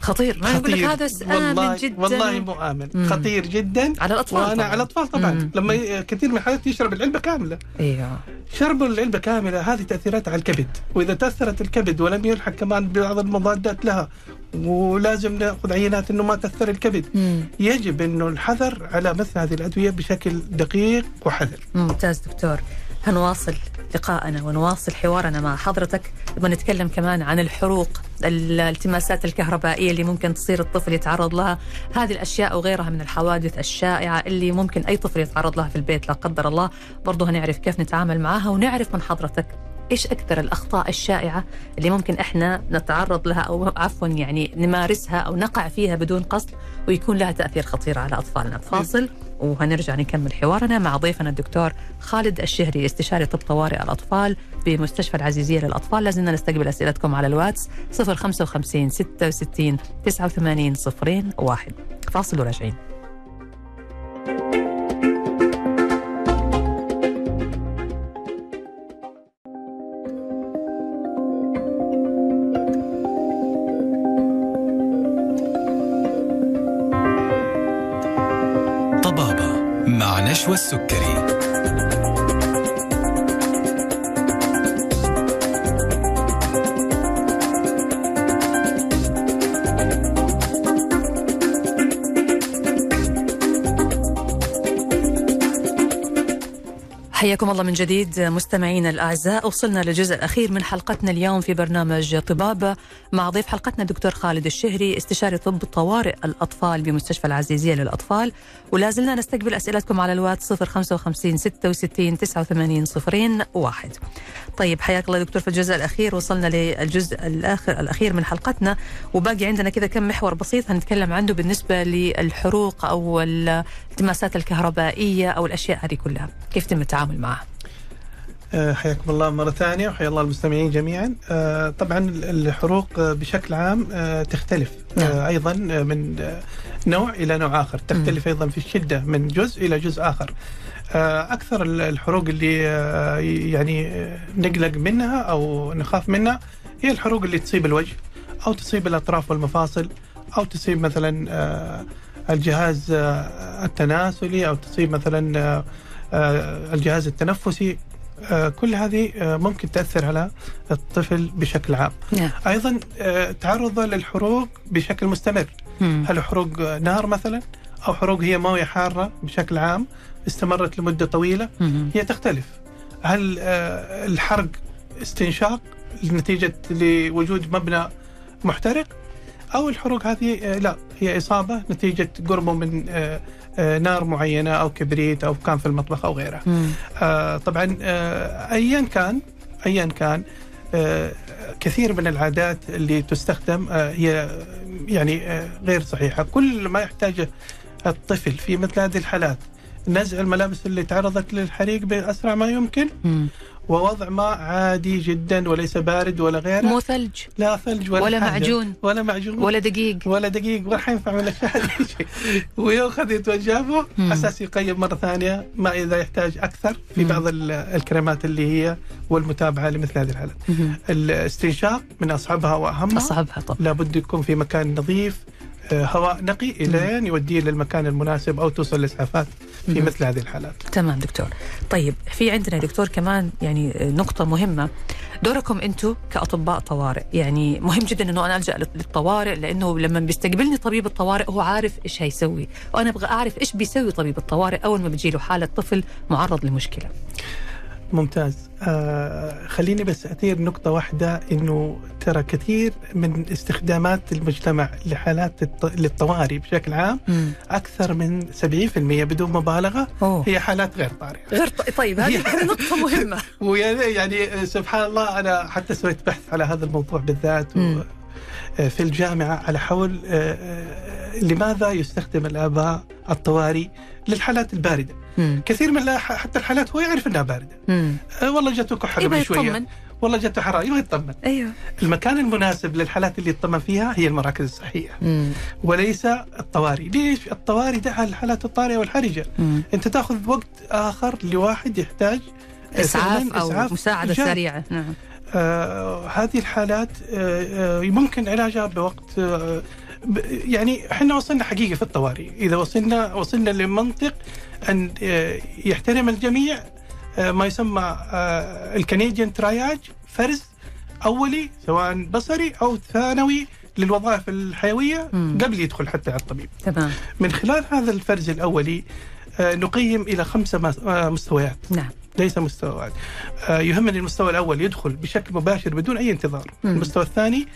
Speaker 2: خطير. ما يقول لك
Speaker 3: خطير.
Speaker 2: هذا آمن جدا
Speaker 3: والله مو آمن.
Speaker 2: مم.
Speaker 3: خطير جدا.
Speaker 2: على الأطفال
Speaker 3: وأنا
Speaker 2: طبعاً.
Speaker 3: على الأطفال طبعا.
Speaker 2: مم.
Speaker 3: لما كثير من الحالات يشرب العلبة كاملة.
Speaker 2: إيوه.
Speaker 3: شرب العلبة كاملة. هذه تأثيراتها على الكبد. وإذا تأثرت الكبد ولم يلحق كمان ببعض المضادات لها ولازم نأخذ عينات إنه ما تأثر الكبد.
Speaker 2: مم.
Speaker 3: يجب إنه الحذر على مثل هذه الأدوية بشكل دقيق وحذر.
Speaker 2: ممتاز دكتور. هنواصل لقاءنا ونواصل حوارنا مع حضرتك. نبغى نتكلم كمان عن الحروق الالتماسات الكهربائية اللي ممكن تصير الطفل يتعرض لها. هذه الأشياء وغيرها من الحوادث الشائعة اللي ممكن أي طفل يتعرض لها في البيت لا قدر الله. برضه هنعرف كيف نتعامل معها ونعرف من حضرتك إيش أكثر الأخطاء الشائعة اللي ممكن إحنا نتعرض لها أو عفوا يعني نمارسها أو نقع فيها بدون قصد ويكون لها تأثير خطير على أطفالنا. فاصل. وهنرجع نكمل حوارنا مع ضيفنا الدكتور خالد الشهري استشاري طب طوارئ الأطفال بمستشفى العزيزية للأطفال. لازلنا نستقبل أسئلتكم على الواتس 055 66 89 صفرين واحد. فاصل وراجعين
Speaker 1: مع نشوى السكري.
Speaker 2: حياكم الله من جديد مستمعينا الأعزاء. وصلنا للجزء الأخير من حلقتنا اليوم في برنامج طبابه مع ضيف حلقتنا الدكتور خالد الشهري استشاري طب طوارئ الأطفال بمستشفى العزيزية للأطفال. ولا زلنا نستقبل أسئلتكم على الواتس 055 66 89 صفرين واحد. طيب حياك الله دكتور في الجزء الأخير. وصلنا للجزء الآخر الأخير من حلقتنا. وباقي عندنا كذا كم محور بسيط هنتكلم عنه بالنسبة للحروق أو الالتماسات الكهربائية أو الأشياء هذه كلها، كيف يتم التعامل؟ معها؟
Speaker 3: آه، حياكم الله مرة ثانية وحيا الله المستمعين جميعا آه، طبعا الحروق آه، بشكل عام تختلف
Speaker 2: نعم.
Speaker 3: أيضا من نوع إلى نوع آخر تختلف أيضا في الشدة من جزء إلى جزء آخر أكثر ال- الحروق اللي يعني نقلق منها أو نخاف منها هي الحروق اللي تصيب الوجه أو تصيب الأطراف والمفاصل أو تصيب مثلا الجهاز التناسلي أو تصيب مثلا الجهاز التنفسي آه، كل هذه آه، ممكن تأثر على الطفل بشكل عام.
Speaker 2: نعم.
Speaker 3: أيضا آه، تعرضه للحروق بشكل مستمر. هل حروق نار مثلا؟ أو حروق هي موية حارة بشكل عام استمرت لمدة طويلة. هي تختلف. هل آه، الحرق استنشاق نتيجة لوجود مبنى محترق؟ أو الحروق هذه آه، لا هي إصابة نتيجة قربه من آه، آه، نار معينة أو كبريت أو كان في المطبخ أو غيرها
Speaker 2: مم.
Speaker 3: آه، طبعا آه، ايا كان ايا كان آه، كثير من العادات اللي تستخدم آه، هي يعني آه، غير صحيحة كل ما يحتاجه الطفل في مثل هذه الحالات نزع الملابس اللي تعرضت للحريق بأسرع ما يمكن. ووضع ماء عادي جدا وليس بارد ولا غيره
Speaker 2: مو ثلج
Speaker 3: لا ثلج ولا,
Speaker 2: ولا
Speaker 3: حاجة.
Speaker 2: معجون.
Speaker 3: ولا معجون
Speaker 2: ولا دقيق
Speaker 3: ولا دقيق ولا حينفع من شيء له
Speaker 2: مم.
Speaker 3: أساس يقيم مرة ثانية ما إذا يحتاج أكثر في. بعض ال- الكريمات اللي هي والمتابعة لمثل هذه الحالات. الاستنشاق من أصعبها وأهمها
Speaker 2: أصعبها طبعا
Speaker 3: لابد يكون في مكان نظيف آه، هواء نقي إلين يوديه للمكان المناسب أو توصل الاسعافات في. مثل هذه الحالات.
Speaker 2: تمام دكتور. طيب في عندنا دكتور كمان يعني نقطة مهمة. دوركم أنتم كأطباء طوارئ. يعني مهم جدا إنه أنا ألجأ للطوارئ لأنه لما بيستقبلني طبيب الطوارئ هو عارف إيش هيسوي. وأنا أبغى أعرف إيش بيسوي طبيب الطوارئ أول ما بتجي له حالة طفل معرض لمشكلة.
Speaker 3: ممتاز آه خليني بس أثير نقطة واحدة أنه ترى كثير من استخدامات المجتمع لحالات الط... للطوارئ بشكل عام
Speaker 2: مم.
Speaker 3: أكثر من 70% بدون مبالغة
Speaker 2: أوه.
Speaker 3: هي حالات غير طارئة
Speaker 2: غير ط- طيب هذه نقطة مهمة
Speaker 3: ويعني يعني سبحان الله أنا حتى سويت بحث على هذا الموضوع بالذات و...
Speaker 2: مم.
Speaker 3: آه، في الجامعة على حول آه، آه، لماذا يستخدم الآباء الطوارئ للحالات الباردة؟
Speaker 2: مم.
Speaker 3: كثير من حتى الحالات هو يعرف أنها باردة.
Speaker 2: مم.
Speaker 3: والله جاته شوية
Speaker 2: يطمن.
Speaker 3: والله جاته حرارة يبغى يطمن.
Speaker 2: أيوه.
Speaker 3: المكان المناسب للحالات اللي يطمن فيها هي المراكز الصحية.
Speaker 2: مم.
Speaker 3: وليس الطوارئ. ليش؟ الطوارئ ده الحالات الطارئة والحرجة.
Speaker 2: مم.
Speaker 3: أنت تأخذ وقت آخر لواحد يحتاج إسعاف
Speaker 2: أو
Speaker 3: إسعاف
Speaker 2: مساعدة
Speaker 3: جاد.
Speaker 2: سريعة. نعم.
Speaker 3: هذه الحالات آه آه ممكن علاجها بوقت آه يعني إحنا وصلنا حقيقة في الطوارئ. إذا وصلنا وصلنا لمنطق أن آه يحترم الجميع آه ما يسمى آه الكنديان تراياج فرز أولي سواء بصري أو ثانوي للوظائف الحيوية
Speaker 2: مم.
Speaker 3: قبل يدخل حتى على الطبيب.
Speaker 2: تمام.
Speaker 3: من خلال هذا الفرز الأولي آه نقيم إلى خمسة مس- آه، مستويات.
Speaker 2: نعم.
Speaker 3: ليس مستوى واحد. آه، يهمني المستوى الأول يدخل بشكل مباشر بدون أي انتظار.
Speaker 2: مم.
Speaker 3: المستوى الثاني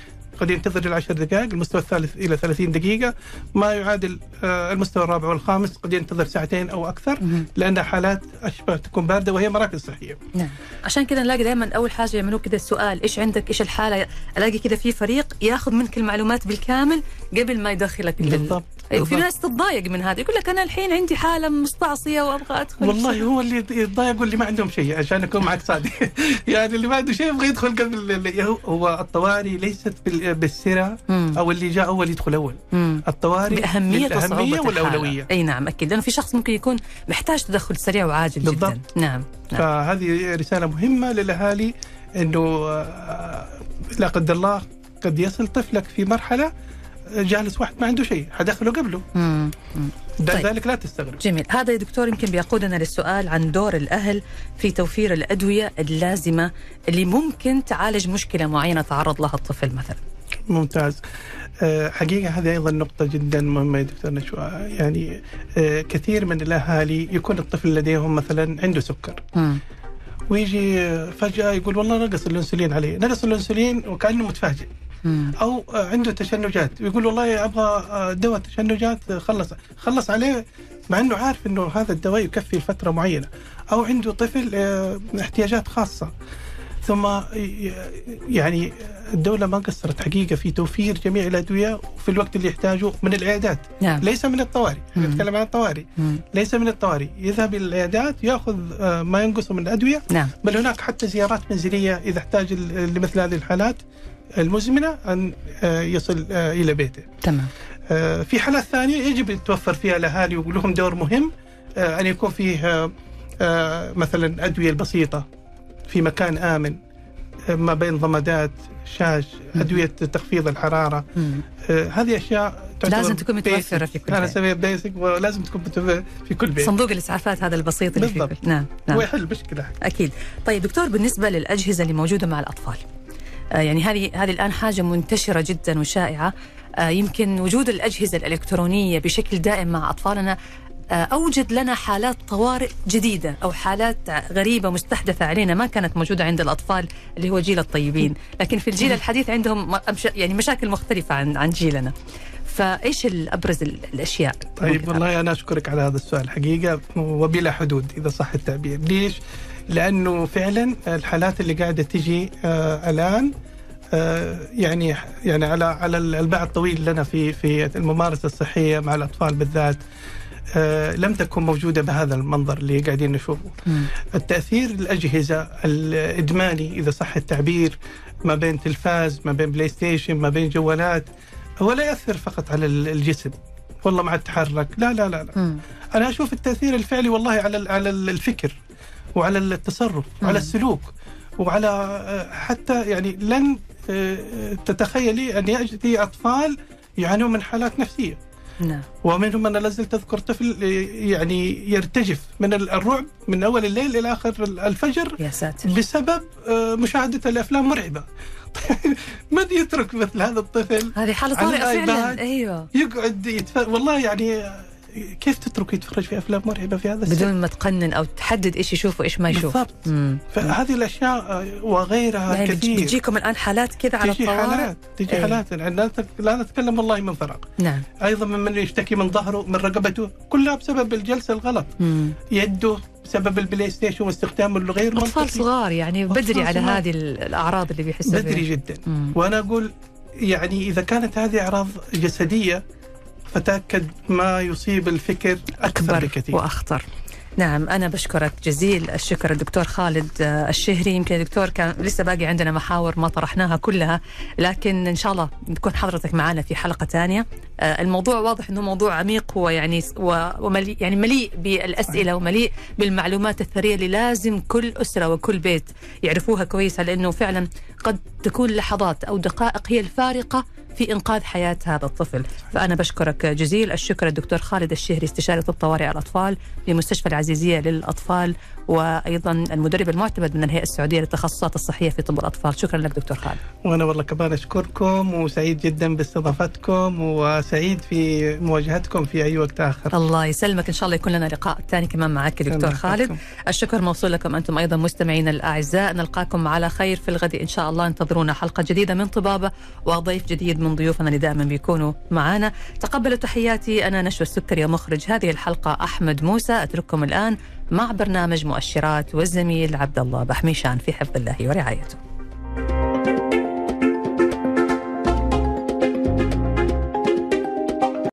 Speaker 3: قد ينتظر العشر دقائق المستوى الثالث إلى 30 دقيقة. ما يعادل آه، المستوى الرابع والخامس قد ينتظر ساعتين أو
Speaker 2: أكثر.
Speaker 3: لانها حالات اشبه تكون باردة وهي مراكز صحية.
Speaker 2: نعم. عشان كذا نلاقي دائما أول حاجة يعملوا كذا السؤال إيش عندك؟ إيش الحالة؟ ألاقي كذا في فريق ياخذ منك المعلومات بالكامل قبل ما يدخلك
Speaker 3: بالضبط.
Speaker 2: في
Speaker 3: بالضبط.
Speaker 2: ناس تتضايق من هذا يقول لك أنا الحين عندي حالة مستعصية وأبغى أدخل
Speaker 3: والله هو اللي يتضايق واللي ما عندهم شيء عشان أكون معك صادق يعني اللي ما عنده شيء يبغى يدخل قبل اللي هو- الطوارئ ليست بال- بالسرعة
Speaker 2: مم.
Speaker 3: أو اللي جاء اول يدخل أول
Speaker 2: مم.
Speaker 3: الطوارئ
Speaker 2: بأهمية
Speaker 3: للأهمية
Speaker 2: وصعوبة
Speaker 3: والاولويه.
Speaker 2: أي نعم أكيد لأنه في شخص ممكن يكون محتاج تدخل سريع وعاجل جدا
Speaker 3: بالضبط.
Speaker 2: نعم نعم
Speaker 3: فهذه رسالة مهمة للأهالي إنه آه، لا قدر الله قد يصل طفلك في مرحلة جالس واحد ما عنده شيء حدخله قبله
Speaker 2: مم. مم. طيب.
Speaker 3: ذلك لا تستغرب
Speaker 2: جميل هذا يا دكتور يمكن بيقودنا للسؤال عن دور الأهل في توفير الأدوية اللازمة اللي ممكن تعالج مشكلة معينة تعرض لها الطفل مثلا
Speaker 3: ممتاز آه، حقيقة هذه أيضا نقطة جدا مهمة يا دكتور نشوى يعني آه، كثير من الأهالي يكون الطفل لديهم مثلا عنده سكر
Speaker 2: مم.
Speaker 3: ويجي آه، فجأة يقول والله نقص الأنسولين عليه نقص الأنسولين وكأنه متفاجئ. أو عنده تشنجات. ويقول والله أبغى دواء تشنجات خلص. خلص عليه مع إنه عارف إنه هذا الدواء يكفي لفترة معينة. أو عنده طفل آه، احتياجات خاصة. ثم يعني الدولة ما قصرت حقيقة في توفير جميع الأدوية في الوقت اللي يحتاجه من العيادات
Speaker 2: نعم.
Speaker 3: ليس من الطوارئ. نتكلم عن الطوارئ.
Speaker 2: مم.
Speaker 3: ليس من الطوارئ. يذهب إلى العيادات يأخذ آه، ما ينقصه من الأدوية.
Speaker 2: نعم.
Speaker 3: بل هناك حتى زيارات منزلية إذا احتاج لمثل هذه الحالات. المزمنة أن آه، يصل آه، إلى بيته.
Speaker 2: تمام.
Speaker 3: آه، في حالات ثانية يجب يتوفر فيها الأهالي ولهم دور مهم أن يكون فيه مثلا أدوية البسيطة في مكان آمن ما بين ضمادات شاش أدوية تخفيض الحرارة. هذه أشياء
Speaker 2: لازم تكون
Speaker 3: basic.
Speaker 2: في كل
Speaker 3: أنا
Speaker 2: بيت.
Speaker 3: اسميها بيسك ولازم تكون في كل بيت.
Speaker 2: صندوق الإسعافات هذا البسيط اللي
Speaker 3: بالضبط.
Speaker 2: فيه نعم. نعم
Speaker 3: ويحل مشكلة.
Speaker 2: أكيد. طيب دكتور بالنسبة للأجهزة اللي موجودة مع الأطفال يعني هذه هذه الآن حاجة منتشرة جدا وشائعة. آه، يمكن وجود الأجهزة الإلكترونية بشكل دائم مع أطفالنا آه، أوجد لنا حالات طوارئ جديدة أو حالات غريبة مستحدثة علينا ما كانت موجودة عند الأطفال اللي هو جيل الطيبين. لكن في الجيل الحديث عندهم يعني مشاكل مختلفة عن عن جيلنا. فإيش الابرز ال- الأشياء؟
Speaker 3: طيب والله أنا أشكرك على هذا السؤال. حقيقة وبلا حدود إذا صح التعبير. ليش لأنه فعلا الحالات اللي قاعدة تجي آه الآن آه يعني يعني على على الباع الطويل لنا في في الممارسة الصحية مع الأطفال بالذات آه لم تكن موجودة بهذا المنظر اللي قاعدين نشوفه
Speaker 2: مم.
Speaker 3: التأثير الأجهزة الإدماني إذا صح التعبير ما بين تلفاز ما بين PlayStation ما بين جوالات هو لا يأثر فقط على ال- الجسم والله ما اتحرك لا لا لا, لا.
Speaker 2: مم.
Speaker 3: أنا أشوف التأثير الفعلي والله على على الفكر وعلى التصرف. وعلى السلوك وعلى آه، حتى يعني لن آه، تتخيلي أن يأتي أطفال يعانون من حالات نفسية.
Speaker 2: نعم.
Speaker 3: ومنهم أنا لازلت أذكر طفل آه، يعني يرتجف من ال- الرعب من أول الليل إلى آخر الفجر
Speaker 2: يا ساتر.
Speaker 3: بسبب آه، مشاهدة الأفلام مرعبة. من يترك مثل هذا الطفل
Speaker 2: هذه حالة
Speaker 3: طارئة.
Speaker 2: فعلا. أيوه.
Speaker 3: يقعد يتفرج والله يعني كيف تترك يتفرج في أفلام مرعبة في هذا السن؟
Speaker 2: بدون ما تقنن أو تحدد إيش يشوف وإيش ما يشوف.
Speaker 3: بالضبط.
Speaker 2: مم.
Speaker 3: فهذه الأشياء آه، وغيرها
Speaker 2: يعني
Speaker 3: كثير.
Speaker 2: بتجيكم الآن حالات كذا على
Speaker 3: تجي
Speaker 2: الطوارئ؟
Speaker 3: حالات تجي
Speaker 2: إيه.
Speaker 3: حالات. يعني لا لا نتكلم والله من فراغ.
Speaker 2: نعم.
Speaker 3: أيضا من من يشتكي من ظهره من رقبته كلها بسبب الجلسة الغلط.
Speaker 2: مم.
Speaker 3: يده بسبب ال PlayStation واستخدامه الغير
Speaker 2: اطفال
Speaker 3: منطقي.
Speaker 2: صغار يعني بدري على
Speaker 3: صغار.
Speaker 2: هذه ال- الأعراض اللي بيحسوا
Speaker 3: بدري
Speaker 2: فيها
Speaker 3: جدا.
Speaker 2: مم.
Speaker 3: وأنا أقول يعني إذا كانت هذه أعراض جسدية فتاكد ما يصيب الفكر أكثر
Speaker 2: أكبر
Speaker 3: بكثير.
Speaker 2: وأخطر. نعم أنا بشكرك جزيل الشكر الدكتور خالد آه، الشهري. يمكن الدكتور كان لسه باقي عندنا محاور ما طرحناها كلها لكن إن شاء الله تكون حضرتك معنا في حلقة ثانية. آه، الموضوع واضح أنه موضوع عميق هو يعني س- و- ومليء يعني مليء بالأسئلة ومليء بالمعلومات الثرية اللي لازم كل أسرة وكل بيت يعرفوها كويس لأنه فعلا قد تكون لحظات أو دقائق هي الفارقة في إنقاذ حياة هذا الطفل. فأنا بشكرك جزيل الشكر الدكتور خالد الشهري استشاري طب طوارئ الأطفال بمستشفى العزيزية للأطفال وأيضا المدرب المعتمد من الهيئة السعودية للتخصصات الصحية في طب الأطفال. شكرا لك دكتور خالد.
Speaker 3: وأنا والله كمان أشكركم وسعيد جدا باستضافتكم وسعيد في مواجهتكم في أي وقت آخر.
Speaker 2: الله يسلمك. إن شاء الله يكون لنا لقاء ثاني كمان معك دكتور خالد.
Speaker 3: يحفظكم.
Speaker 2: الشكر موصول لكم أنتم أيضا مستمعينا الأعزاء. نلقاكم على خير في الغد إن شاء الله. انتظرونا حلقة جديدة من طبابة وضيف جديد من ضيوفنا اللي دائما بيكونوا معنا. تقبلوا تحياتي. أنا نشوى السكري ومخرج هذه الحلقة أحمد موسى. أترككم الآن مع برنامج مؤشرات والزميل عبد الله بحميشان في حفظ الله ورعايته.